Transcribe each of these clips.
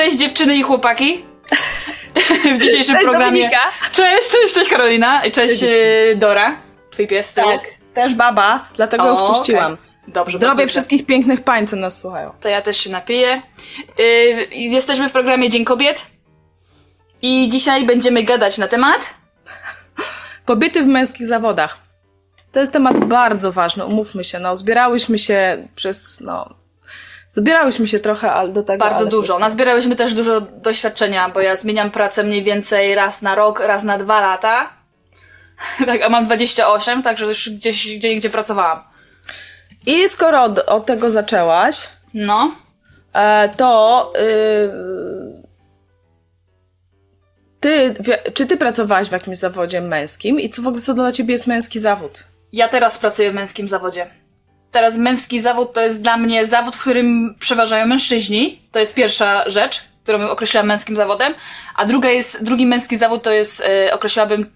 Cześć dziewczyny i chłopaki. w dzisiejszym Cześć, programie. Dominika. Cześć, cześć, cześć Karolina. I Cześć e, Dora. Twój pies tył. Tak, też baba, dlatego ją O, wpuściłam. okej. Dobrze, Zdrowie wszystkich pięknych pań, co nas słuchają. To ja też się napiję. Y, jesteśmy w programie Dzień Kobiet. I dzisiaj będziemy gadać na temat. Kobiety w męskich zawodach. To jest temat bardzo ważny, umówmy się. No, zbierałyśmy się przez, no, zbierałyśmy się trochę ale do tego. Bardzo ale dużo. Nazbierałyśmy też dużo doświadczenia, bo ja zmieniam pracę mniej więcej raz na rok, raz na dwa lata. tak, a mam 28, także już gdzieś, gdzie gdzie pracowałam. I skoro od, od tego zaczęłaś, No. e, to y, ty, czy ty pracowałaś w jakimś zawodzie męskim i co w ogóle co dla ciebie jest męski zawód? Ja teraz pracuję w męskim zawodzie. Teraz męski zawód to jest dla mnie zawód, w którym przeważają mężczyźni. To jest pierwsza rzecz, którą określam męskim zawodem. A druga jest, drugi męski zawód to jest, e, określałabym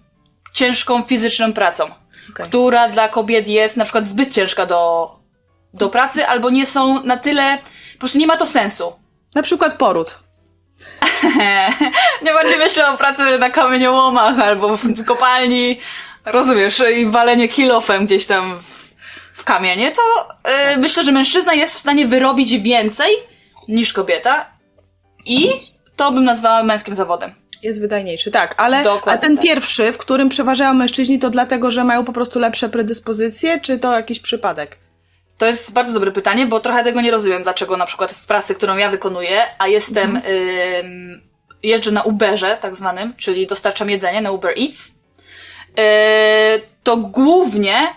ciężką fizyczną pracą, Okej. która dla kobiet jest na przykład zbyt ciężka do, do pracy, albo nie są na tyle, po prostu nie ma to sensu. Na przykład poród. nie bardziej myślę o pracy na kamieniołomach albo w kopalni, rozumiesz, i walenie kilofem gdzieś tam w kamienie, to yy, myślę, że mężczyzna jest w stanie wyrobić więcej niż kobieta i to bym nazwała męskim zawodem. Jest wydajniejszy, tak, ale Dokładnie a ten tak. pierwszy, w którym przeważają mężczyźni, to dlatego, że mają po prostu lepsze predyspozycje, czy to jakiś przypadek? To jest bardzo dobre pytanie, bo trochę tego nie rozumiem, dlaczego na przykład w pracy, którą ja wykonuję, a jestem, ym, jeżdżę na Uberze tak zwanym, czyli dostarczam jedzenie na Uber Eats, yy, to głównie,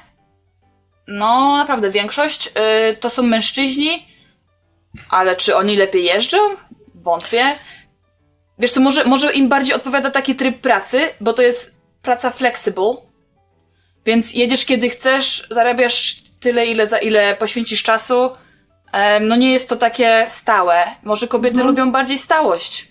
no naprawdę większość, yy, to są mężczyźni, ale czy oni lepiej jeżdżą? Wątpię. Wiesz co, może, może im bardziej odpowiada taki tryb pracy, bo to jest praca flexible, więc jedziesz kiedy chcesz, zarabiasz tyle, ile, za ile poświęcisz czasu. No nie jest to takie stałe. Może kobiety lubią bardziej stałość.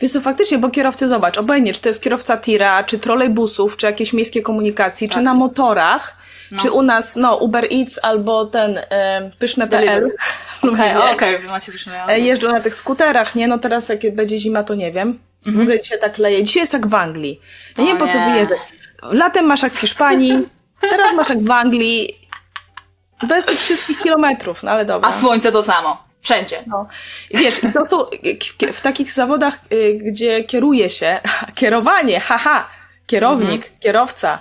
Wiesz co, faktycznie, bo kierowcy, zobacz, obojętnie, czy to jest kierowca tira, czy trolejbusów, czy jakieś miejskie komunikacji, czy na motorach, czy u nas, no, Uber Eats albo ten e, pyszne.pl. Okej, okej, wy macie pyszne E, Jeżdżą na tych skuterach, nie? No teraz jak będzie zima, to nie wiem. W ogóle dzisiaj tak leje. Dzisiaj jest jak w Anglii. Ja nie Mhm. Wiem, po co wyjeżdżać. Latem masz jak w Hiszpanii, teraz masz jak w Anglii. Bez tych wszystkich kilometrów, no ale dobra. A słońce to samo. Wszędzie. No. I Wiesz, to są w, w takich zawodach, y, gdzie kieruje się, kierowanie, haha, kierownik, Mhm. kierowca,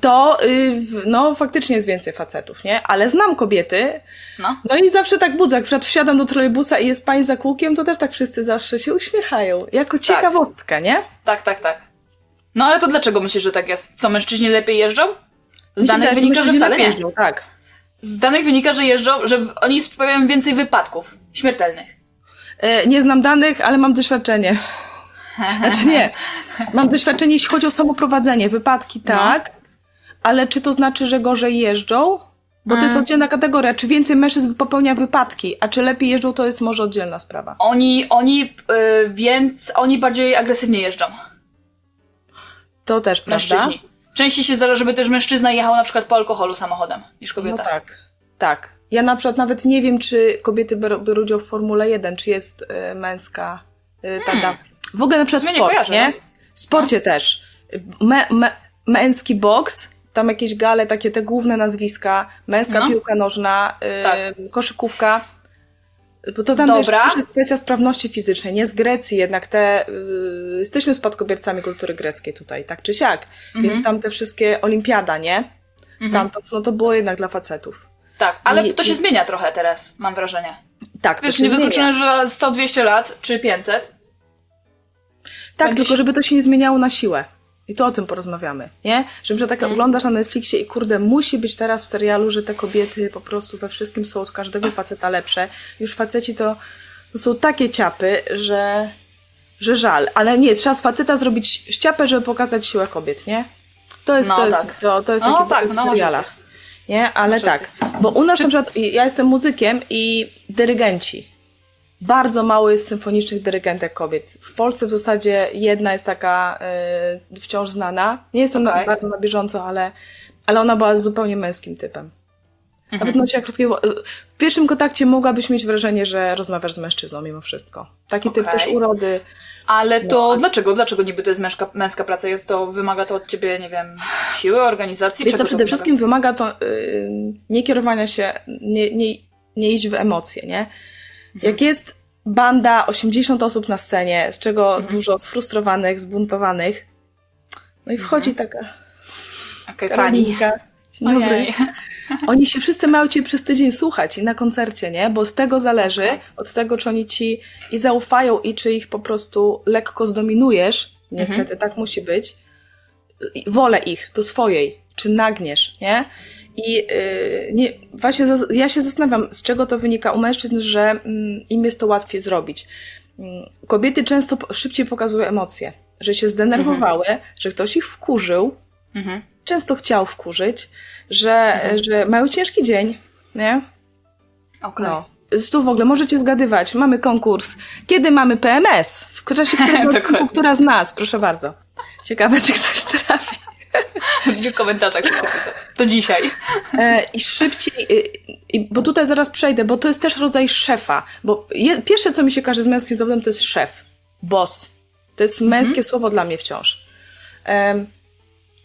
to y, no faktycznie jest więcej facetów, nie? Ale znam kobiety, No. no i zawsze tak budzę, jak przykład wsiadam do trolejbusa i jest pani za kółkiem, to też tak wszyscy zawsze się uśmiechają. Jako ciekawostka, nie? Tak, tak, tak. No ale to dlaczego myślisz, że tak jest? Co, mężczyźni lepiej jeżdżą? Z danych wydaje, wynika, że wcale nie. jeżdżą, Tak. Z danych wynika, że jeżdżą, że oni sprawiają więcej wypadków śmiertelnych. E, Nie znam danych, ale mam doświadczenie. Znaczy nie. Mam doświadczenie, jeśli chodzi o samoprowadzenie. Wypadki No. Ale czy to znaczy, że gorzej jeżdżą? Bo to Mm. jest oddzielna kategoria. Czy więcej mężczyzn popełnia wypadki, a czy lepiej jeżdżą, to jest może oddzielna sprawa. Oni, oni, y, więc oni bardziej agresywnie jeżdżą. To też prawda. Mężczyźni. Częściej się zdarza, żeby też mężczyzna jechał na przykład po alkoholu samochodem niż No kobieta. tak, tak. Ja na przykład nawet nie wiem, czy kobiety biorą, udział w Formule 1, czy jest y, męska y, tada. W ogóle na przykład Hmm. W sport, nie? no. W sporcie też. Me, me, męski boks, tam jakieś gale, takie te główne nazwiska, męska No. piłka nożna, y, Tak. koszykówka. Bo to tam Dobra. też jest kwestia sprawności fizycznej, nie z Grecji, jednak te, y, jesteśmy spadkobiercami kultury greckiej tutaj, tak czy siak. Mhm. Więc tam te wszystkie olimpiada, nie? Tam to, no to było jednak dla facetów. Tak, ale I- to się i- zmienia trochę teraz, mam wrażenie. Tak, to Wiesz, się niewykluczone, że 100-200 lat, czy 500. Tak, będzie tylko się- żeby to się nie zmieniało na siłę. I to o tym porozmawiamy, nie? Że że tak Mhm. oglądasz na Netflixie i kurde, musi być teraz w serialu, że te kobiety po prostu we wszystkim są od każdego faceta lepsze. Już faceci to, to są takie ciapy, że, że żal. Ale nie, trzeba z faceta zrobić ściapę, żeby pokazać siłę kobiet, nie? To jest, No to jest, tak. to, to jest No takie tak, w no serialach. Nie, ale tak. Bo u nas na przykład, ja jestem muzykiem i dyrygenci. Bardzo mało jest symfonicznych dyrygentek kobiet. W Polsce w zasadzie jedna jest taka y, wciąż znana. Nie jestem Okej. na, bardzo na bieżąco, ale, ale ona była zupełnie męskim typem. Nawet nosiła krótkie. W pierwszym kontakcie mogłabyś mieć wrażenie, że rozmawiasz z mężczyzną mimo wszystko. Taki typ Okej. też urody. Ale to dlaczego? Dlaczego niby to jest męska, męska praca? Jest to, wymaga to od ciebie, nie wiem, siły, organizacji? Wiesz, to przede wymaga? wszystkim wymaga to yy, nie kierowania się, nie, nie, nie iść w emocje, nie? Jak jest banda, 80 osób na scenie, z czego dużo sfrustrowanych, zbuntowanych, no i wchodzi taka Okej, pani. Karolinka. Dzień dobry. Oni się wszyscy mają cię przez tydzień słuchać i na koncercie, nie? Bo od tego zależy, od tego, czy oni ci i zaufają i czy ich po prostu lekko zdominujesz. Niestety tak musi być. Wolę ich do swojej, czy nagniesz, nie? I yy, nie, właśnie ja się zastanawiam, z czego to wynika u mężczyzn, że mm, im jest to łatwiej zrobić. Mm, Kobiety często szybciej pokazują emocje, że się zdenerwowały, że ktoś ich wkurzył, Mhm. często chciał wkurzyć, że, że mają ciężki dzień, nie? Okej. No. Tu w ogóle możecie zgadywać. Mamy konkurs. Kiedy mamy PMS? W czasie którego która z nas? Proszę bardzo. Ciekawe, czy ktoś trafi. W komentarzach. To dzisiaj. E, I szybciej, i, bo tutaj zaraz przejdę, bo to jest też rodzaj szefa. Bo je, pierwsze, co mi się każe z męskim zawodem, to jest szef. Boss. To jest męskie słowo dla mnie wciąż. Em,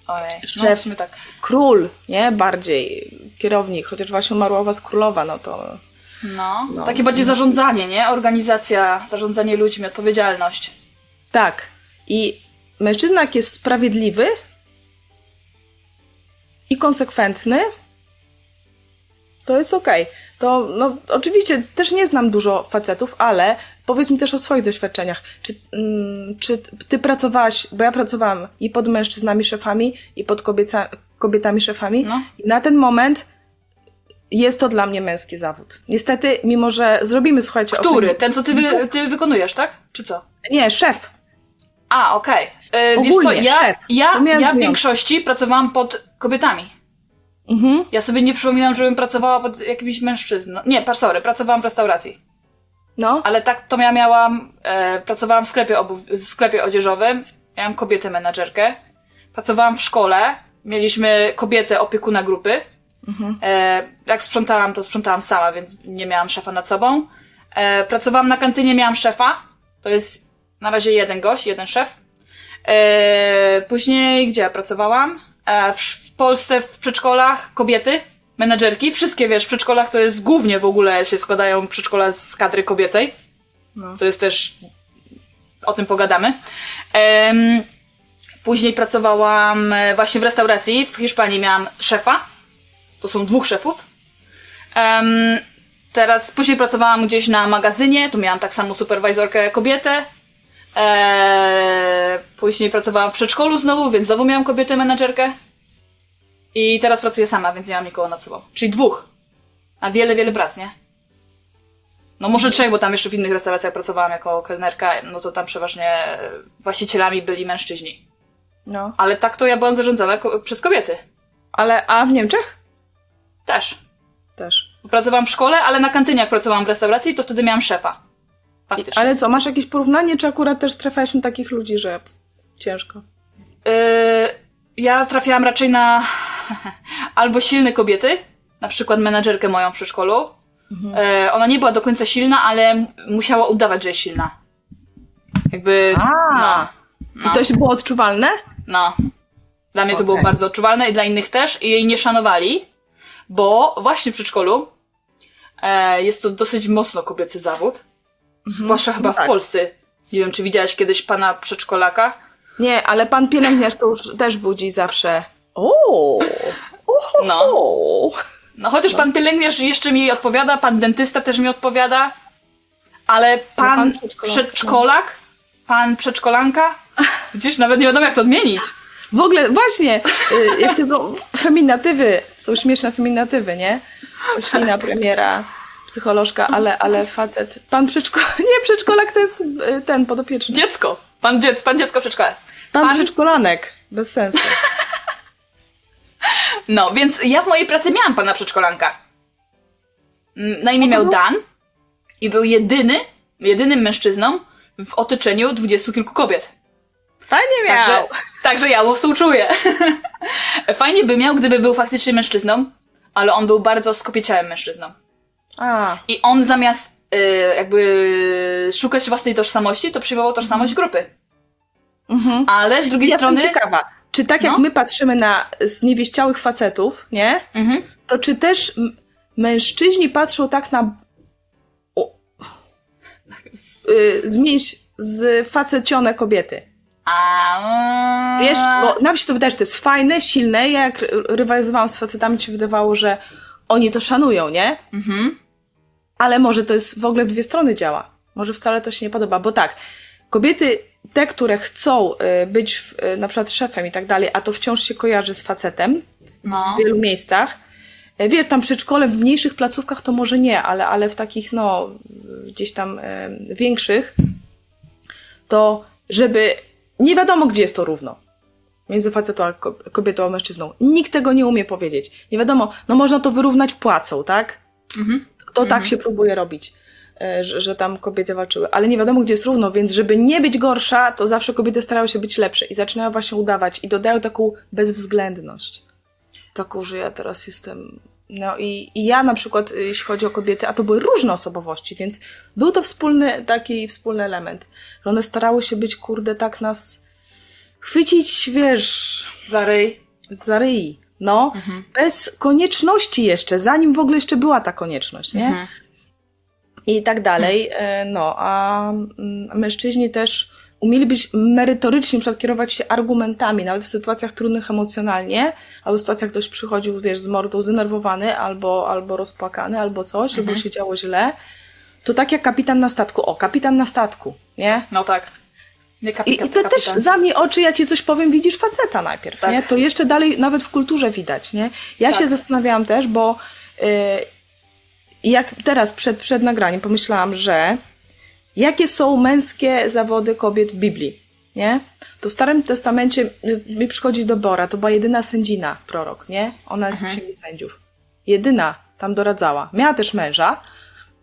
Ojej, no Szef. sumie tak. król, nie? Bardziej. Kierownik. Chociaż właśnie umarła was królowa, no to... No, No. takie bardziej zarządzanie, nie? Organizacja, zarządzanie ludźmi, odpowiedzialność. Tak. I mężczyzna, jak jest sprawiedliwy i konsekwentny, to jest okej. To, no, oczywiście też nie znam dużo facetów, ale powiedz mi też o swoich doświadczeniach. Czy, mm, czy ty pracowałaś, bo ja pracowałam i pod mężczyznami szefami, i pod kobieca, kobietami szefami, No. i na ten moment jest to dla mnie męski zawód. Niestety, mimo że zrobimy, słuchajcie, Który? Ten, co ty, wy, ty wykonujesz, tak? Czy co? Nie, szef. A, okej. E, co, Ogólnie, ja, szef. ja, ja w większości pracowałam pod kobietami. Mhm. Ja sobie nie przypominam, żebym pracowała pod jakimś mężczyzną. Nie, sorry, pracowałam w restauracji. No. Ale tak to ja miałam, e, pracowałam w sklepie, obu- w sklepie odzieżowym, miałam kobietę menadżerkę, pracowałam w szkole, mieliśmy kobietę opiekuna grupy. E, jak sprzątałam, to sprzątałam sama, więc nie miałam szefa nad sobą. E, pracowałam na kantynie, miałam szefa. To jest na razie jeden gość, jeden szef. E, później gdzie ja pracowałam? E, w, w Polsce w przedszkolach kobiety, menedżerki. Wszystkie wiesz, w przedszkolach to jest głównie w ogóle się składają przedszkola z kadry kobiecej. No. Co jest też. O tym pogadamy. Em, później pracowałam e, właśnie w restauracji. W Hiszpanii miałam szefa. To są dwóch szefów. Em, teraz później pracowałam gdzieś na magazynie. Tu miałam tak samo superwajzorkę kobietę. Eee, później pracowałam w przedszkolu znowu, więc znowu miałam kobietę menadżerkę. I teraz pracuję sama, więc nie mam nikogo nad sobą. Czyli dwóch. A wiele, wiele prac, nie? No może trzech, bo tam jeszcze w innych restauracjach pracowałam jako kelnerka, no to tam przeważnie właścicielami byli mężczyźni. No. Ale tak to ja byłam zarządzana ko- przez kobiety. Ale, a w Niemczech? Też. Też. Pracowałam w szkole, ale na kantynie jak pracowałam w restauracji, to wtedy miałam szefa. Faktycznie. Ale co, masz jakieś porównanie, czy akurat też trafiałaś na takich ludzi, że ciężko? Yy, ja trafiałam raczej na albo silne kobiety, na przykład menadżerkę moją w przedszkolu. Yy, ona nie była do końca silna, ale musiała udawać, że jest silna. Jakby. A. No, I to się było odczuwalne? no. Dla mnie to Okej. było bardzo odczuwalne i dla innych też. I jej nie szanowali, bo właśnie w przedszkolu e, jest to dosyć mocno kobiecy zawód. Zwłaszcza chyba No tak. w Polsce. Nie wiem, czy widziałaś kiedyś pana przedszkolaka. Nie, ale pan pielęgniarz to już też budzi zawsze. O, No. No chociaż pan pielęgniarz jeszcze mi odpowiada, pan dentysta też mi odpowiada, ale pan, pan przedszkolak, przedszkolak, pan przedszkolanka, gdzieś nawet nie wiadomo jak to odmienić. W ogóle, właśnie, y, jak to są feminatywy, są śmieszne feminatywy, nie? Oślina premiera, psycholożka, ale, ale facet. Pan przedszkolak, nie, przedszkolak to jest y, ten podopieczny. Dziecko, pan, dziec, pan dziecko w przedszkole. Pan, pan- przedszkolanek, bez sensu. No, więc ja w mojej pracy miałam pana przedszkolanka. Mm, Na imię miał Dan i był jedyny, jedynym mężczyzną w otoczeniu dwudziestu kilku kobiet. Fajnie Także, miał. także ja mu współczuję. Fajnie by miał, gdyby był faktycznie mężczyzną, ale on był bardzo skopieciałym mężczyzną. A, I on zamiast y, jakby szukać własnej tożsamości, to przyjmował tożsamość grupy. mhm. Ale z drugiej Ja strony... ciekawa, czy tak jak No. my patrzymy na zniewieściałych facetów, nie? Mhm. To czy też mężczyźni patrzą tak na... O, y, z facecione kobiety. A... Wiesz, bo nam się to wydaje, że to jest fajne, silne. Ja jak ry- rywalizowałam z facetami, to się wydawało, że oni to szanują, nie? Mhm. Ale może to jest w ogóle dwie strony działa. Może wcale to się nie podoba, bo tak, kobiety, te, które chcą y, być w, y, na przykład szefem i tak dalej, a to wciąż się kojarzy z facetem No. w wielu miejscach. Y, Wiesz, tam przedszkole w mniejszych placówkach to może nie, ale, ale w takich, no, gdzieś tam y, większych, to żeby nie wiadomo, gdzie jest to równo. Między facetą a ko- kobietą a mężczyzną. Nikt tego nie umie powiedzieć. Nie wiadomo, no można to wyrównać płacą, tak? Mhm. To tak się próbuje robić, e, że, że tam kobiety walczyły. Ale nie wiadomo, gdzie jest równo, więc żeby nie być gorsza, to zawsze kobiety starają się być lepsze i zaczynają właśnie udawać i dodają taką bezwzględność. Taką, że ja teraz jestem. No i, i ja na przykład, y, jeśli chodzi o kobiety, a to były różne osobowości, więc był to wspólny, taki wspólny element, że one starały się być, kurde, tak nas chwycić, wiesz, Zaryj. za ryj. No, Mhm. bez konieczności jeszcze, zanim w ogóle jeszcze była ta konieczność, nie? Mhm. I tak dalej. E, No, a mm, mężczyźni też umieli być merytorycznie, przykład kierować się argumentami, nawet w sytuacjach trudnych emocjonalnie, albo w sytuacjach ktoś przychodził, wiesz, z mordą zdenerwowany, albo, albo rozpłakany, albo coś, albo się działo źle. To tak jak kapitan na statku. O, kapitan na statku, nie? No tak. Nie I, kapitan, I to też kapitan. za mnie oczy, ja ci coś powiem, widzisz faceta najpierw, Tak. nie? To jeszcze dalej, nawet w kulturze widać, nie? Ja Tak. się zastanawiałam też, bo y, jak teraz przed, przed nagraniem pomyślałam, że jakie są męskie zawody kobiet w Biblii, nie? To w Starym Testamencie y, mi przychodzi do Bora, to była jedyna sędzina, prorok, nie? Ona jest z Mhm. księgi sędziów. Jedyna tam doradzała. Miała też męża,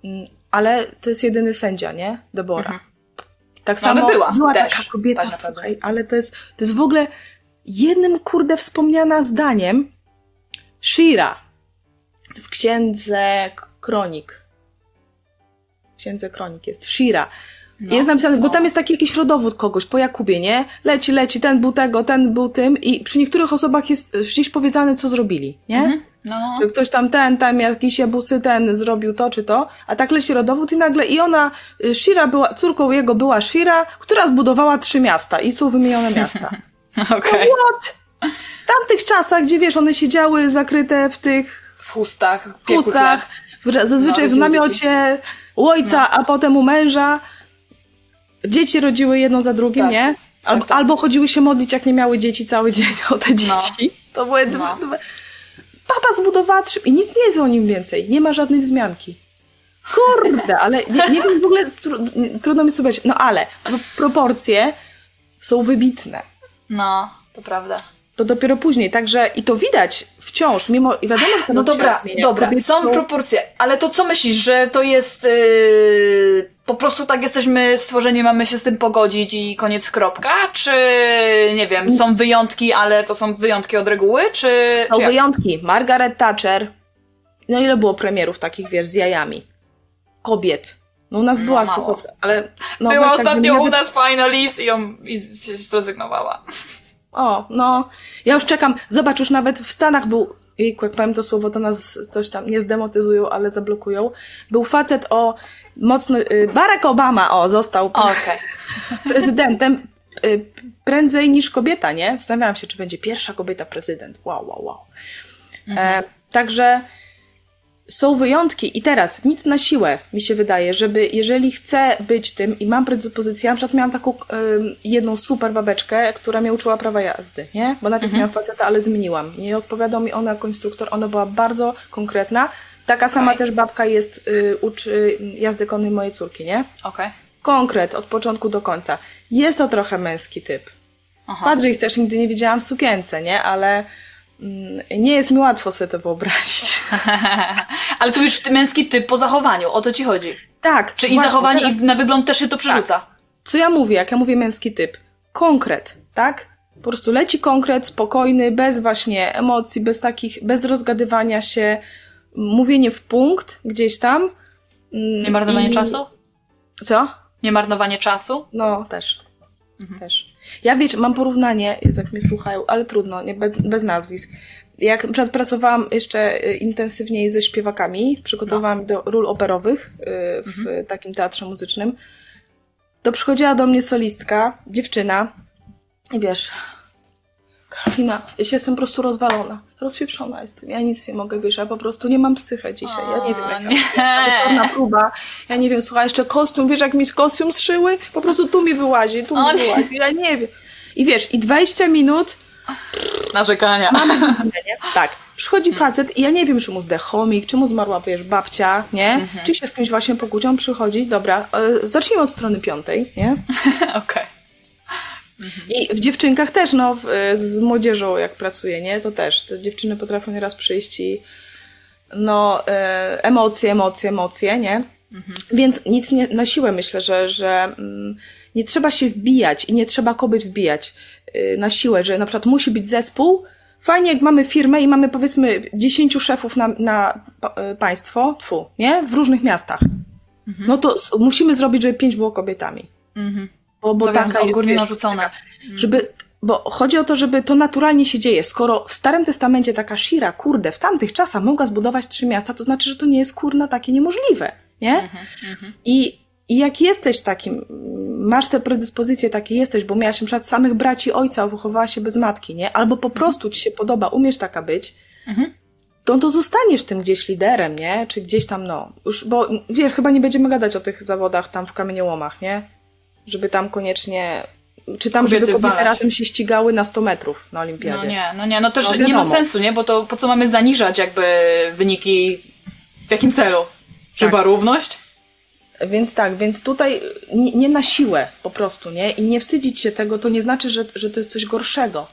mm, ale to jest jedyny sędzia, nie? Debora. Mhm. Tak No, samo była też, taka kobieta, tak naprawdę. słuchaj, ale to jest, to jest w ogóle jednym kurde wspomniana zdaniem Shira w księdze Kronik. W księdze Kronik jest Shira. No, jest napisane, bo no. tam jest taki jakiś rodowód kogoś po Jakubie, nie? Leci, leci, ten był tego, ten był tym i przy niektórych osobach jest gdzieś powiedziane, co zrobili, nie? Mhm. No. Że ktoś tam ten, tam jakiś jabusy ten zrobił to czy to, a tak leci rodowód i nagle i ona, y, Shira była, córką jego była Shira, która zbudowała trzy miasta i są wymienione miasta. Okej. What? W tamtych czasach, gdzie wiesz, one siedziały zakryte w tych W chustach. pieku chustach, w, zazwyczaj No, w namiocie u ojca, a potem u męża. Dzieci rodziły jedno za drugim, Tak. nie? Albo, Tak, tak. albo chodziły się modlić, jak nie miały dzieci cały dzień o te dzieci. To były dwa, No. dwa. Papa zbudowała trzy... I nic nie jest o nim więcej. Nie ma żadnej wzmianki. Kurde, ale nie, nie wiem w ogóle, tru, trudno mi sobie powiedzieć. No ale pro- proporcje są wybitne. No, to prawda. To dopiero później, także i to widać wciąż, mimo i wiadomo, że ten No dobra, zmienia. dobra, Kobiety są proporcje, ale to co myślisz, że to jest yy, po prostu tak jesteśmy stworzeni, mamy się z tym pogodzić i koniec kropka? Czy nie wiem, są wyjątki, ale to są wyjątki od reguły? Czy, Są czy wyjątki. Margaret Thatcher. No ile było premierów takich, wiesz, z jajami? Kobiet. No u nas No, była mało. Suchocka, ale... No, Była tak, ostatnio żeby u nas fajna Liz i, ją, i się zrezygnowała. O, no. Ja już czekam. Zobacz, już nawet w Stanach był... Jejku, jak powiem to słowo, to nas coś tam nie zdemotyzują, ale zablokują. Był facet o mocno... y, Barack Obama, o, został Okej. prezydentem y, prędzej niż kobieta, nie? Zastanawiałam się, czy będzie pierwsza kobieta prezydent. Wow, wow, wow. E, także są wyjątki i teraz nic na siłę mi się wydaje, żeby jeżeli chcę być tym i mam predyspozycję, na przykład miałam taką ym, jedną super babeczkę, która mnie uczyła prawa jazdy, nie? Bo najpierw miałam faceta, ale zmieniłam. Nie odpowiadał mi ona jako instruktor, ona była bardzo konkretna. Taka sama Okej. też babka jest, y, uczy jazdy konnej mojej córki, nie? Okej. konkret od początku do końca. Jest to trochę męski typ. Aha. Fakt, ich też nigdy nie widziałam w sukience, nie? Ale mm, nie jest mi łatwo sobie to wyobrazić. Ale tu już męski typ po zachowaniu, o to ci chodzi. Tak. Czy i zachowanie, teraz- i na wygląd też się to przerzuca. Co ja mówię, jak ja mówię męski typ? Konkret, tak? Po prostu leci konkret, spokojny, bez właśnie emocji, bez takich, bez rozgadywania się, mówienie w punkt gdzieś tam. Mm, Nie marnowanie i- czasu? Co? Nie marnowanie czasu? No, też. Też. Ja wiecie, mam porównanie, jak mnie słuchają, ale trudno, nie, bez, bez nazwisk. Jak na przykład pracowałam jeszcze y, intensywniej ze śpiewakami, przygotowałam do ról operowych y, w takim teatrze muzycznym, to przychodziła do mnie solistka, dziewczyna i wiesz, Karolina, ja się jestem po prostu rozwalona, rozpieprzona jestem, ja nic nie mogę, wiesz, ja po prostu nie mam psychę dzisiaj, ja nie wiem, jak O, ja nie. próba. Ja nie wiem, słuchaj, jeszcze kostium, wiesz jak mi kostium zszyły? Po prostu tu mi wyłazi, tu mi wyłazi, ja nie wiem. I wiesz, i 20 minut, Narzekania. nie? tak, przychodzi facet i ja nie wiem, czy mu zdech chomik, czy mu zmarła, wiesz, babcia, nie? Czy się z kimś właśnie pokłócił, przychodzi, dobra, e, zacznijmy od strony piątej, nie? Okej. I w dziewczynkach też, no, w, z młodzieżą jak pracuję, nie? To też, te dziewczyny potrafią nieraz przyjść i no, e, emocje, emocje, emocje, nie? Więc nic nie, na siłę myślę, że, że mm, nie trzeba się wbijać i nie trzeba kobiet wbijać na siłę, że na przykład musi być zespół. Fajnie, jak mamy firmę i mamy powiedzmy 10 szefów na, na y, państwo, tfu, nie? W różnych miastach. No to musimy zrobić, żeby pięć było kobietami. Mhm. Bo, bo taka jest, ogólnie wiesz, narzucone. żeby, bo chodzi o to, żeby to naturalnie się dzieje. Skoro w Starym Testamencie taka Shira, kurde, w tamtych czasach mogła zbudować trzy miasta, to znaczy, że to nie jest kurna takie niemożliwe, nie? Mhm, I, I jak jesteś takim, masz te predyspozycje takie jesteś, bo miałaś na przykład samych braci ojca, wychowałaś się bez matki, nie? Albo po prostu ci się podoba, umiesz taka być, Mhm. to, to zostaniesz tym gdzieś liderem, nie? Czy gdzieś tam, no, już, bo wiesz, chyba nie będziemy gadać o tych zawodach tam w kamieniołomach, nie? Żeby tam koniecznie, czy tam, Kobiety żeby kobiety razem się ścigały na 100 metrów na No olimpiadzie. nie, no nie, no też No nie ma sensu, nie? Bo to po co mamy zaniżać jakby wyniki w jakim celu? Chyba Tak. równość? Więc tak, więc tutaj nie, nie na siłę po prostu, nie? I nie wstydzić się tego, to nie znaczy, że, że to jest coś gorszego.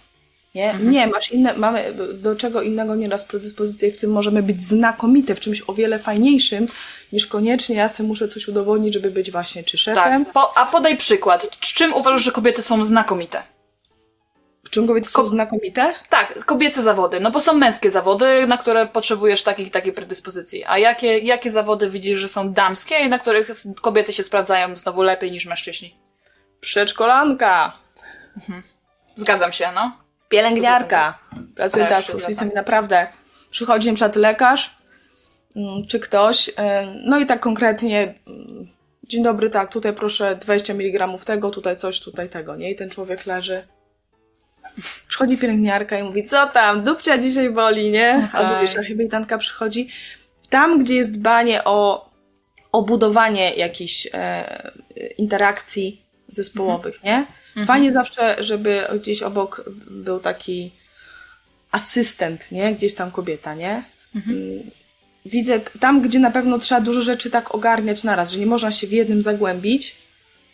Nie, nie, masz inne, mamy do czego innego nieraz predyspozycje i w tym możemy być znakomite w czymś o wiele fajniejszym, niż koniecznie ja sobie muszę coś udowodnić, żeby być właśnie czy szefem. Tak. Po, a podaj przykład. Czym uważasz, że kobiety są znakomite? W czym kobiety są Ko- znakomite? Tak, kobiece zawody. No bo są męskie zawody, na które potrzebujesz takich takiej predyspozycji. A jakie, jakie zawody widzisz, że są damskie i na których kobiety się sprawdzają znowu lepiej niż mężczyźni? Przedszkolanka, Zgadzam się, no. pielęgniarka. Pracuję Też teraz z hospicjami, naprawdę. Przychodzi na przykład lekarz, mm, czy ktoś, y, no i tak konkretnie, mm, dzień dobry, tak, tutaj proszę 20 mg tego, tutaj coś, tutaj tego, nie? I ten człowiek leży. Przychodzi pielęgniarka i mówi, co tam, dupcia dzisiaj boli, nie? Okej. Albo wiesz, rehabilitantka przychodzi. Tam, gdzie jest dbanie o, o budowanie jakichś e, interakcji zespołowych, nie? Fajnie zawsze, żeby gdzieś obok był taki asystent, nie? Gdzieś tam kobieta, nie? Mm, Widzę tam, gdzie na pewno trzeba dużo rzeczy tak ogarniać naraz, że nie można się w jednym zagłębić,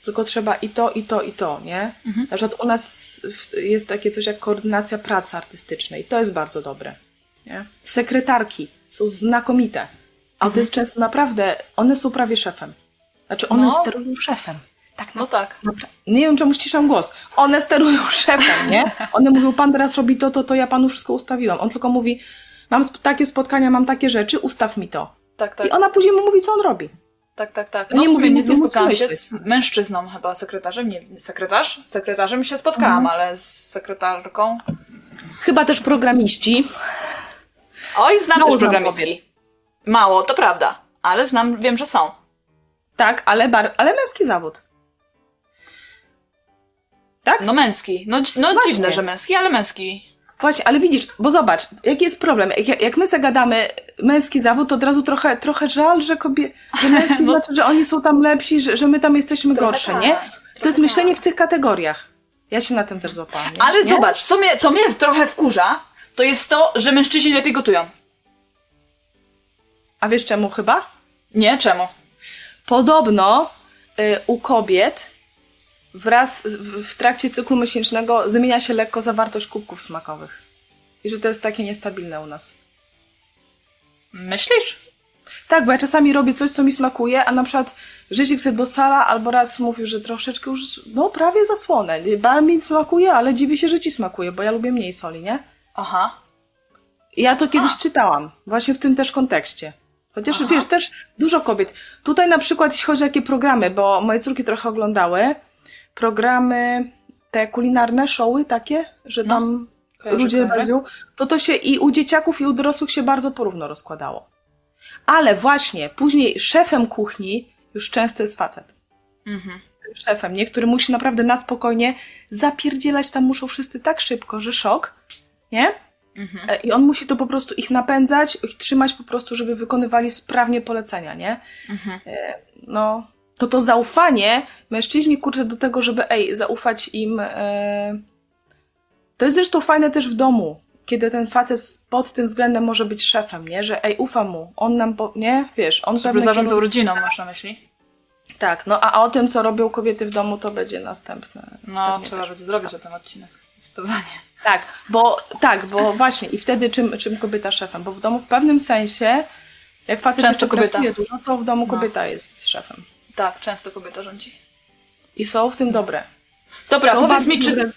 tylko trzeba i to, i to, i to, nie? Na przykład u nas jest takie coś jak koordynacja pracy artystycznej. To jest bardzo dobre. Nie? Sekretarki są znakomite. A to jest często naprawdę, one są prawie szefem. Znaczy one No. sterują szefem. Tak, No tak. Napra- nie wiem, czemu ściszam głos. One sterują szefem, nie? One mówią, pan teraz robi to, to, to, ja panu wszystko ustawiłam. On tylko mówi, mam takie spotkania, mam takie rzeczy, ustaw mi to. Tak, tak. I ona później mu mówi, co on robi. Tak, tak, tak. No nie mówię nie, nie spotkałam się z mężczyzną chyba, sekretarzem, nie, sekretarz? Sekretarzem się spotkałam, Mhm. ale z sekretarką... Chyba też programiści. Oj, znam Mało też programistki. Mało, to prawda, ale znam, wiem, że są. Tak, ale, bar- ale męski zawód. Tak? No męski. No, no Właśnie. dziwne, że męski, ale męski. Właśnie, ale widzisz, bo zobacz, jaki jest problem. Jak, jak my zagadamy męski zawód, to od razu trochę, trochę żal, że kobie, że męski No. znaczy, że oni są tam lepsi, że, że my tam jesteśmy Trochę gorsze, tak, nie? To jest myślenie w tych kategoriach. Ja się na tym też złapałam. Nie? Ale nie? zobacz, co mnie, co mnie trochę wkurza, to jest to, że mężczyźni lepiej gotują. A wiesz czemu chyba? Nie? Czemu? Podobno y, u kobiet wraz w, trakcie cyklu miesięcznego zmienia się lekko zawartość kubków smakowych. I że to jest takie niestabilne u nas. Myślisz? Tak, bo ja czasami robię coś, co mi smakuje, a na przykład Żyzik sobie do sala albo raz mówił, że troszeczkę już, no prawie zasłonę. Bardzo mi smakuje, ale dziwię się, że ci smakuje, bo ja lubię mniej soli, nie? Aha. Ja to kiedyś a. czytałam, właśnie w tym też kontekście. Chociaż Aha. wiesz, też dużo kobiet. Tutaj na przykład, jeśli chodzi o jakie programy, bo moje córki trochę oglądały, programy, te kulinarne showy takie, że No. tam ludzie bardzo, to to się i u dzieciaków, i u dorosłych się bardzo porówno rozkładało. Ale właśnie, później szefem kuchni już często jest facet. Mhm. Szefem, nie? Który musi naprawdę na spokojnie zapierdzielać tam muszą wszyscy tak szybko, że szok, nie? Mhm. E, I on musi to po prostu ich napędzać, ich trzymać po prostu, żeby wykonywali sprawnie polecenia, nie? Mhm. E, No, to to zaufanie mężczyźni, kurczę, do tego, żeby, ej, zaufać im. E... To jest zresztą fajne też w domu, kiedy ten facet pod tym względem może być szefem, nie? Że, ej, ufam mu, on nam, po... nie? Wiesz, on pewne zarządzał kierun- rodziną, masz na myśli? Tak, no a o tym, co robią kobiety w domu, to będzie następne. No, pewnie trzeba będzie zrobić o tym odcinek. Zdecydowanie. Tak, bo tak, bo właśnie i wtedy czym, czym kobieta szefem? Bo w domu w pewnym sensie, jak facet Często jeszcze kobieta. dużo, to w domu No. kobieta jest szefem. Tak, często kobieta rządzi. I są w tym dobre. Dobra, Są powiedz mi, czy, dobre-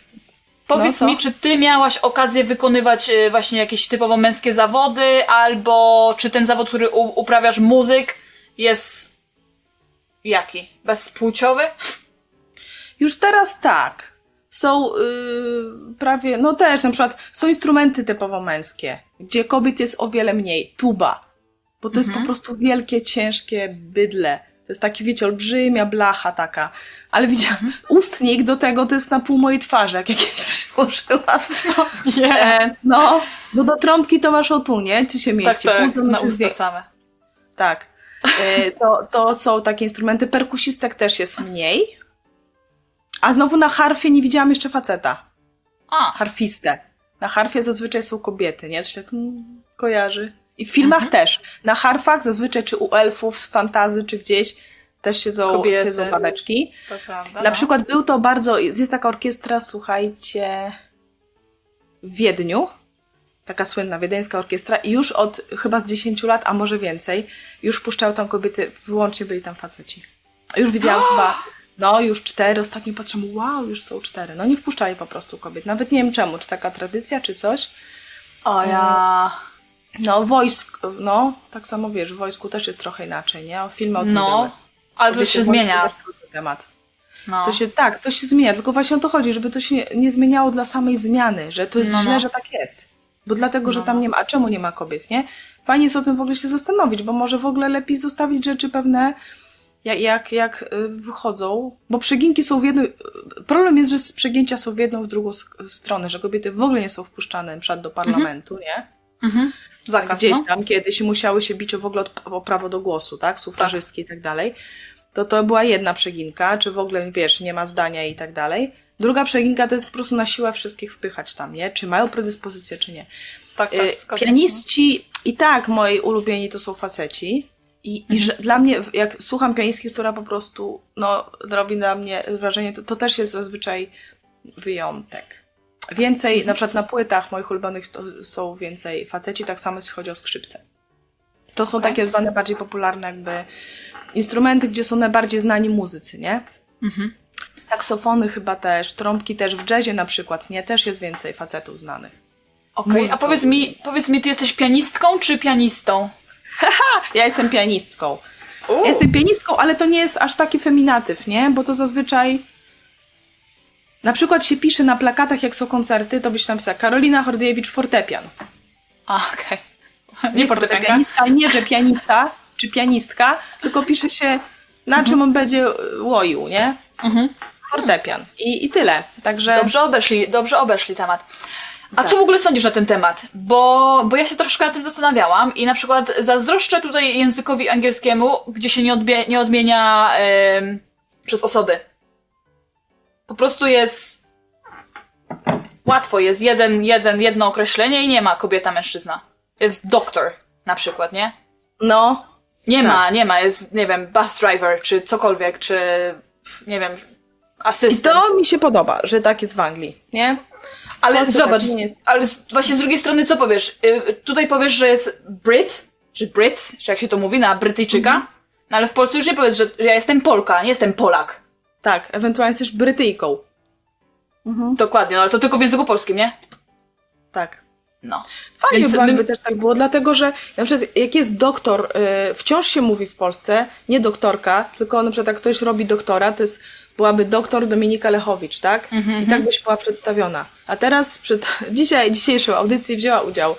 powiedz No, mi, czy ty miałaś okazję wykonywać e, właśnie jakieś typowo męskie zawody, albo czy ten zawód, który uprawiasz muzyk, jest jaki? Bezpłciowy? Już teraz tak. Są yy, prawie, no też na przykład są instrumenty typowo męskie, gdzie kobiet jest o wiele mniej. Tuba. Bo to jest po prostu wielkie, ciężkie bydle. To jest taki, wiecie, olbrzymia blacha taka. Ale widziałam, ustnik do tego to jest na pół mojej twarzy, jak jakieś przyłożyłam. Nie. E, no, bo do trąbki to masz o tu, nie? Czy się Tak, mieści? tak, Pół na usta same. Tak. E, to, to są takie instrumenty. Perkusistek też jest mniej. A znowu na harfie nie widziałam jeszcze faceta. A, Harfistę. Na harfie zazwyczaj są kobiety, nie? To się tak mm, kojarzy. I w filmach też. Na harfach zazwyczaj czy u elfów z fantazy, czy gdzieś też siedzą, Kobiety. siedzą babeczki. to prawda. Na no. przykład był to bardzo, jest taka orkiestra, słuchajcie, w Wiedniu, taka słynna wiedeńska orkiestra i już od chyba z 10 lat, a może więcej, już puszczały tam kobiety, wyłącznie byli tam faceci. Już widziałam chyba, no już cztery, ostatnio patrzę, wow, już są cztery. No nie wpuszczali po prostu kobiet, nawet nie wiem czemu, czy taka tradycja, czy coś. O ja. No wojsk, no tak samo wiesz, w wojsku też jest trochę inaczej, nie? O filmy o tym były. No, ale to się zmienia. temat. No. To się tak, to się zmienia, tylko właśnie o to chodzi, żeby to się nie, zmieniało dla samej zmiany, że to jest No, no. źle, że tak jest. Bo dlatego, że No, tam no. nie ma, a czemu nie ma kobiet, nie? Fajnie jest o tym w ogóle się zastanowić, bo może w ogóle lepiej zostawić rzeczy pewne, jak, jak, jak y, wychodzą, bo przeginki są w jedną, problem jest, że z przegięcia są w jedną, w drugą stronę, że kobiety w ogóle nie są wpuszczane przykład do parlamentu, nie? Mhm. Zakaz, Gdzieś no. tam kiedyś musiały się bić o w ogóle o, prawo do głosu, tak? Sufrażystki i tak dalej. To to była jedna przeginka, czy w ogóle, wiesz, nie ma zdania i tak dalej. Druga przeginka to jest po prostu na siłę wszystkich wpychać tam, nie? Czy mają predyspozycję, czy nie. Tak, tak. Y, się. Pianiści, i tak moi ulubieni to są faceci. I, Mhm. i że dla mnie, jak słucham pianistki, która po prostu, no, robi na mnie wrażenie, to, to też jest zazwyczaj wyjątek. Więcej, na przykład na płytach moich ulubionych to są więcej faceci, tak samo jeśli chodzi o skrzypce. To są Okej. takie dwa najbardziej popularne jakby instrumenty, gdzie są najbardziej znani muzycy, nie? Mhm. Saksofony chyba też, trąbki też, w jazzie na przykład, nie? Też jest więcej facetów znanych. Okej, Muzyce. a powiedz mi, powiedz mi, ty jesteś pianistką czy pianistą? Ja jestem pianistką. Ja jestem pianistką, ale to nie jest aż taki feminatyw, nie? Bo to zazwyczaj. Na przykład się pisze na plakatach, jak są koncerty, to byś tam pisała Karolina Hordyjewicz fortepian. A, okej. Nie Nie fortepianista, nie że pianista czy pianistka, tylko pisze się na czym on będzie y, łoił, nie? Mhm. Fortepian. I, I tyle. Także. Dobrze obeszli, dobrze obeszli temat. A Tak. co w ogóle sądzisz na ten temat? Bo, bo ja się troszkę nad tym zastanawiałam i na przykład zazdroszczę tutaj językowi angielskiemu, gdzie się nie, odbie, nie odmienia em, przez osoby. Po prostu jest łatwo, jest jeden, jeden, jedno określenie i nie ma kobieta, mężczyzna. Jest doktor na przykład, nie? No. Nie Tak. ma, nie ma, jest, nie wiem, bus driver, czy cokolwiek, czy nie wiem, I asystent. to mi się podoba, że tak jest w Anglii, nie? Ale zobacz, tak nie ale właśnie z drugiej strony co powiesz? Y, tutaj powiesz, że jest Brit, czy Brits, czy jak się to mówi, na Brytyjczyka. No ale w Polsce już nie powiedz, że, że ja jestem Polka, nie jestem Polak. Tak, ewentualnie jesteś Brytyjką. Mhm. Dokładnie, no ale to tylko w języku polskim, nie? Tak. No. Fajnie Więc by, my- też tak było, dlatego że na przykład jak jest doktor, y, wciąż się mówi w Polsce, nie doktorka, tylko na przykład jak ktoś robi doktora, to jest, byłaby doktor Dominika Lechowicz, tak? I tak byś była przedstawiona. A teraz przed dzisiaj, dzisiejszą audycji wzięła udział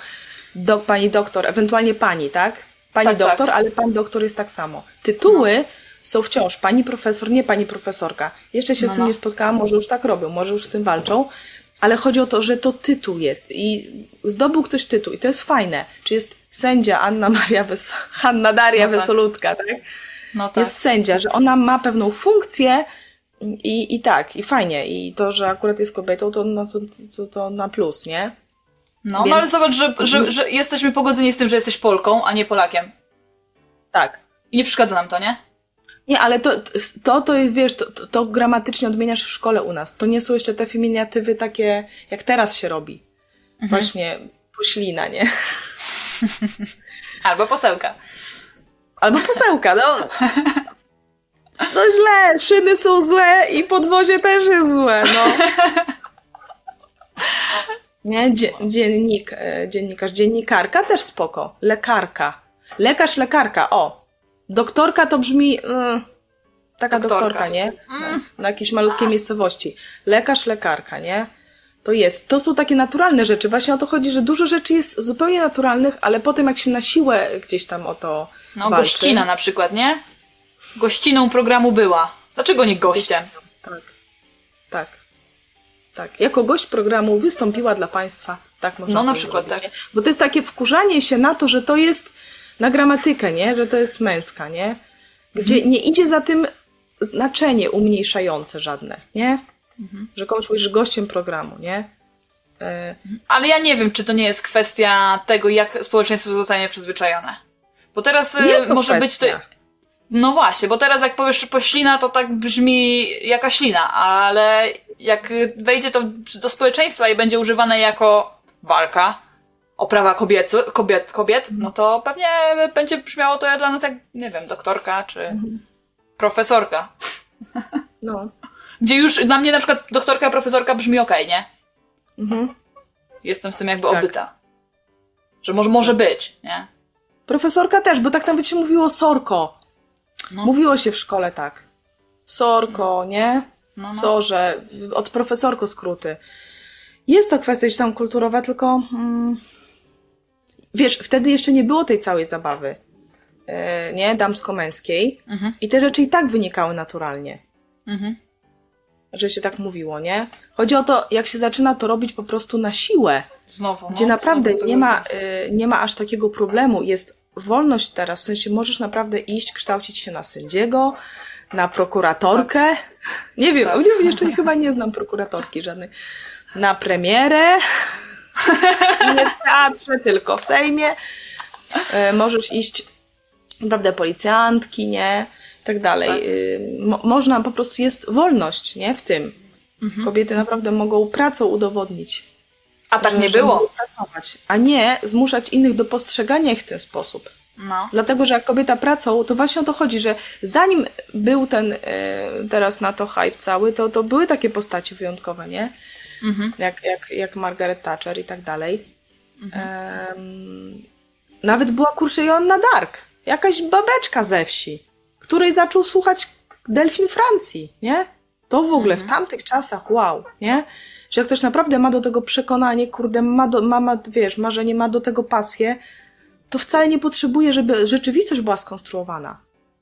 do, pani doktor, ewentualnie pani, tak? Pani Tak, doktor, tak. ale pan doktor jest tak samo. Tytuły są wciąż pani profesor, nie pani profesorka. Jeszcze się No, z tym no. nie spotkałam, może już tak robią, może już z tym walczą, ale chodzi o to, że to tytuł jest i zdobył ktoś tytuł i to jest fajne. Czy jest sędzia Anna Maria Wes- Hanna Daria No tak. Wesolutka, tak? No tak. Jest sędzia, że ona ma pewną funkcję i, i tak, i fajnie. I to, że akurat jest kobietą, to, no, to, to, to na plus, nie? No, Więc- no ale zobacz, że, że, że jesteśmy pogodzeni z tym, że jesteś Polką, a nie Polakiem. Tak. I nie przeszkadza nam to, nie? Nie, ale to, to, to jest, wiesz, to, to, to gramatycznie odmieniasz w szkole u nas. To nie są jeszcze te feminatywy takie, jak teraz się robi. Właśnie poślina, nie? Albo posełka. Albo posełka, no. No źle, szyny są złe i podwozie też jest złe, no. Nie, dzie, dziennik, e, dziennikarz, dziennikarka też spoko. Lekarka. Lekarz, lekarka, o. Doktorka to brzmi... Mm, taka Doktorka. doktorka, nie? Na, na jakiejś malutkiej miejscowości. Lekarz, lekarka, nie? To jest. To są takie naturalne rzeczy. Właśnie o to chodzi, że dużo rzeczy jest zupełnie naturalnych, ale potem jak się na siłę gdzieś tam o to No, walczy, gościna na przykład, nie? Gościną programu była. Dlaczego nie gościem? Tak. Tak. Tak. Jako gość programu wystąpiła dla Państwa. Tak można No, na przykład zrobić, tak. Bo to jest takie wkurzanie się na to, że to jest na gramatykę, nie? Że to jest męska, nie? Gdzie Mhm. nie idzie za tym znaczenie umniejszające żadne, nie? Mhm. Że komuś mówisz gościem programu, nie? E, Ale ja nie wiem, czy to nie jest kwestia tego, jak społeczeństwo zostanie przyzwyczajone. Bo teraz e, może być to. kwestia. No właśnie, bo teraz jak powiesz poślina, to tak brzmi jaka ślina, ale jak wejdzie to do społeczeństwa i będzie używane jako walka o prawa kobiecu, kobiet, kobiet, no to pewnie będzie brzmiało to dla nas jak, nie wiem, doktorka czy profesorka. No. Gdzie już dla mnie na przykład doktorka, profesorka brzmi okej, nie? Mhm. Jestem z tym jakby Tak. obyta. Że może, może być, nie? Profesorka też, bo tak nawet się mówiło sorko. No. Mówiło się w szkole tak. Sorko, nie? No, no. Sorze, od profesorko skróty. Jest to kwestia gdzieś tam kulturowa, tylko mm, wiesz, wtedy jeszcze nie było tej całej zabawy, e, nie? Damsko-męskiej. Mhm. I te rzeczy i tak wynikały naturalnie, Mhm. że się tak mówiło, nie? Chodzi o to, jak się zaczyna to robić po prostu na siłę, Znowu. gdzie no, naprawdę znowu nie ma, y, nie ma aż takiego problemu. Jest wolność teraz, w sensie możesz naprawdę iść, kształcić się na sędziego, na prokuratorkę. Nie wiem, Tak. jeszcze nie, chyba nie znam prokuratorki żadnej. Na premierę. nie w teatrze, tylko w Sejmie. Y, możesz iść, naprawdę, policjantki, nie? I tak dalej. Tak. Mo- można, po prostu jest wolność, nie? W tym. Mhm. Kobiety naprawdę mogą pracą udowodnić A tak nie było. Pracować, a nie zmuszać innych do postrzegania ich w ten sposób. No. Dlatego, że jak kobieta pracą, to właśnie o to chodzi, że zanim był ten e, teraz na to hype cały, to, to były takie postaci wyjątkowe, nie? Mhm. Jak, jak, jak Margaret Thatcher i tak dalej. Em, nawet była kurczę Joanna Dark, jakaś babeczka ze wsi, której zaczął słuchać delfin Francji, nie? To w ogóle w tamtych czasach, wow, nie? Że jak ktoś naprawdę ma do tego przekonanie, kurde, ma, do, ma, ma wiesz, marzenie, ma do tego pasję, to wcale nie potrzebuje, żeby rzeczywistość była skonstruowana.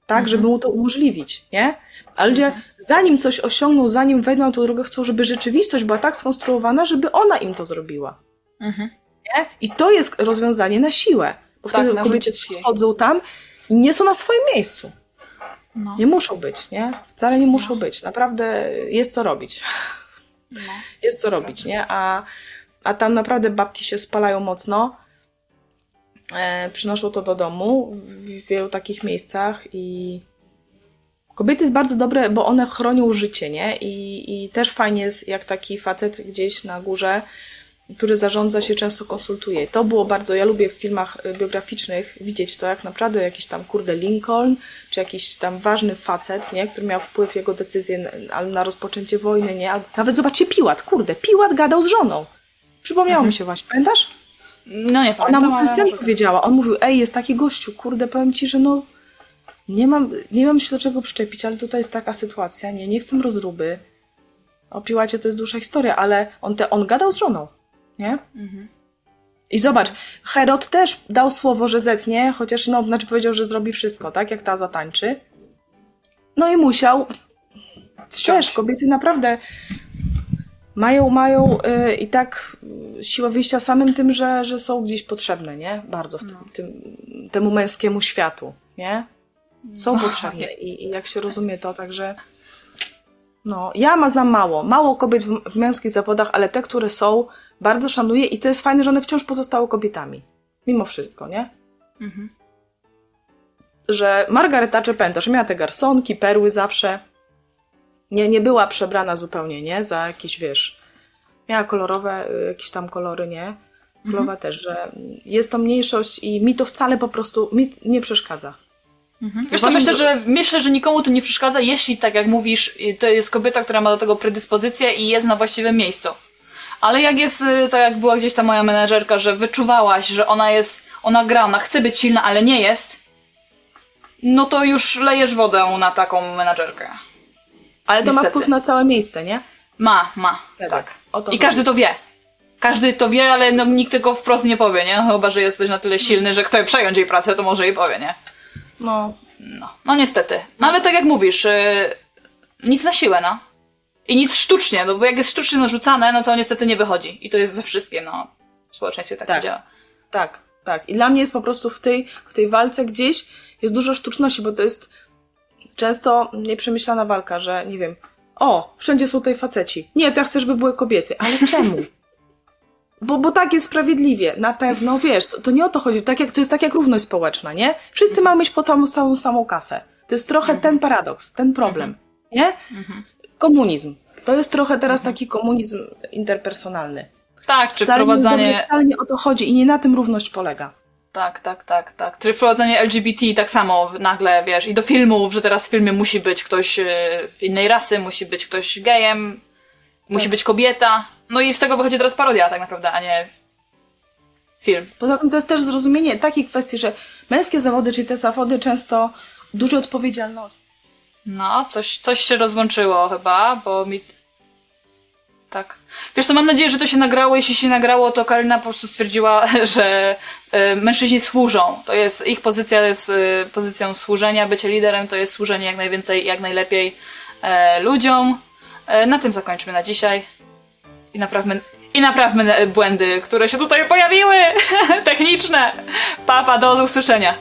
Tak, żeby mu to umożliwić, nie? A ludzie, zanim coś osiągną, zanim wejdą na tą drogę, chcą, żeby rzeczywistość była tak skonstruowana, żeby ona im to zrobiła. Mhm. Nie? I to jest rozwiązanie na siłę. Bo Tak, wtedy kobiety wchodzą tam i nie są na swoim miejscu. No. Nie muszą być, nie? Wcale nie muszą być. Naprawdę jest co robić. No. Jest co robić, nie? A, a tam naprawdę babki się spalają mocno. E, przynoszą to do domu w wielu takich miejscach i kobiety jest bardzo dobre, bo one chronią życie, nie? I, i też fajnie jest, jak taki facet gdzieś na górze który zarządza się często konsultuje. To było bardzo, ja lubię w filmach y, biograficznych widzieć to, jak naprawdę jakiś tam kurde Lincoln, czy jakiś tam ważny facet, nie, który miał wpływ jego decyzje na, na rozpoczęcie wojny, nie, albo nawet zobaczcie Piłat, kurde, Piłat gadał z żoną. Przypomniało mi się właśnie, pamiętasz? No nie Ona pamiętam, mu ale sen może- powiedziała. On mówił, ej, jest taki gościu, kurde, powiem ci, że no nie mam, nie mam się do czego przyczepić, ale tutaj jest taka sytuacja, nie, nie chcę rozruby. O Piłacie to jest dłuższa historia, ale on, te, on gadał z żoną, nie? I zobacz, Herod też dał słowo, że zetnie, chociaż no, znaczy powiedział, że zrobi wszystko, tak, jak ta zatańczy. No i musiał. Też kobiety naprawdę mają, mają y, i tak siłę wyjścia samym tym, że, że są gdzieś potrzebne, nie? Bardzo w tym, tym, temu męskiemu światu, nie? Są No, potrzebne i, i jak się rozumie to, także no, ja ma znam mało, mało kobiet w, w męskich zawodach, ale te, które są, bardzo szanuję i to jest fajne, że one wciąż pozostały kobietami. Mimo wszystko, nie? Mhm. Że Margaret Thatcher, pamiętasz, miała te garsonki, perły zawsze. Nie, nie była przebrana zupełnie, nie? Za jakieś, wiesz, miała kolorowe, y, jakieś tam kolory, nie? Królowa też, że jest to mniejszość i mi to wcale po prostu, mi nie przeszkadza. Mhm. Wiesz Uważam, myślę, że- że myślę, że nikomu to nie przeszkadza, jeśli tak jak mówisz, y, to jest kobieta, która ma do tego predyspozycję i jest na właściwym miejscu. Ale jak jest, y, tak jak była gdzieś ta moja menedżerka, że wyczuwałaś, że ona jest, ona gra, ona chce być silna, ale nie jest, no to już lejesz wodę na taką menedżerkę. Ale to ma Niestety. wpływ na całe miejsce, nie? Ma, ma, Tak. tak. I chodzi. każdy to wie. Każdy to wie, ale no, nikt tego wprost nie powie, nie? Chyba, że jest ktoś na tyle silny, że chce przejąć jej pracę, to może jej powie, nie? No, No, no niestety. No ale tak jak mówisz, yy, nic na siłę, no. I nic sztucznie, no bo jak jest sztucznie narzucane, no to niestety nie wychodzi. I to jest ze wszystkim, no. W społeczeństwie tak, Tak. działa. Tak, tak. I dla mnie jest po prostu w tej, w tej walce gdzieś jest dużo sztuczności, bo to jest często nieprzemyślana walka, że nie wiem, o, wszędzie są tutaj faceci. Nie, to ja chcę, żeby były kobiety. Ale czemu? Bo, bo tak jest sprawiedliwie. Na pewno, wiesz, to, to nie o to chodzi. Tak jak, to jest tak jak równość społeczna, nie? Wszyscy mają mieć po tą samą, samą kasę. To jest trochę ten paradoks, ten problem, nie? Komunizm. To jest trochę teraz taki komunizm interpersonalny. Tak, czy Wcale nie, wprowadzanie... wcale nie o to chodzi i nie na tym równość polega. Tak, tak, tak, tak. Czy wprowadzenie LGBT tak samo nagle, wiesz, i do filmów, że teraz w filmie musi być ktoś yy, w innej rasy, musi być ktoś gejem, musi Tak. być kobieta. No i z tego wychodzi teraz parodia tak naprawdę, a nie film. Poza tym to jest też zrozumienie takiej kwestii, że męskie zawody, czyli te zawody często dużo odpowiedzialności. No, coś, coś się rozłączyło chyba, bo mi... Tak. Wiesz co, mam nadzieję, że to się nagrało. Jeśli się nagrało, to Karolina po prostu stwierdziła, że e, mężczyźni służą. To jest, ich pozycja jest e, pozycją służenia. Bycie liderem to jest służenie jak najwięcej, jak najlepiej e, ludziom. Na tym zakończmy na dzisiaj. I naprawmy, i naprawmy błędy, które się tutaj pojawiły. Techniczne. Papa, do usłyszenia.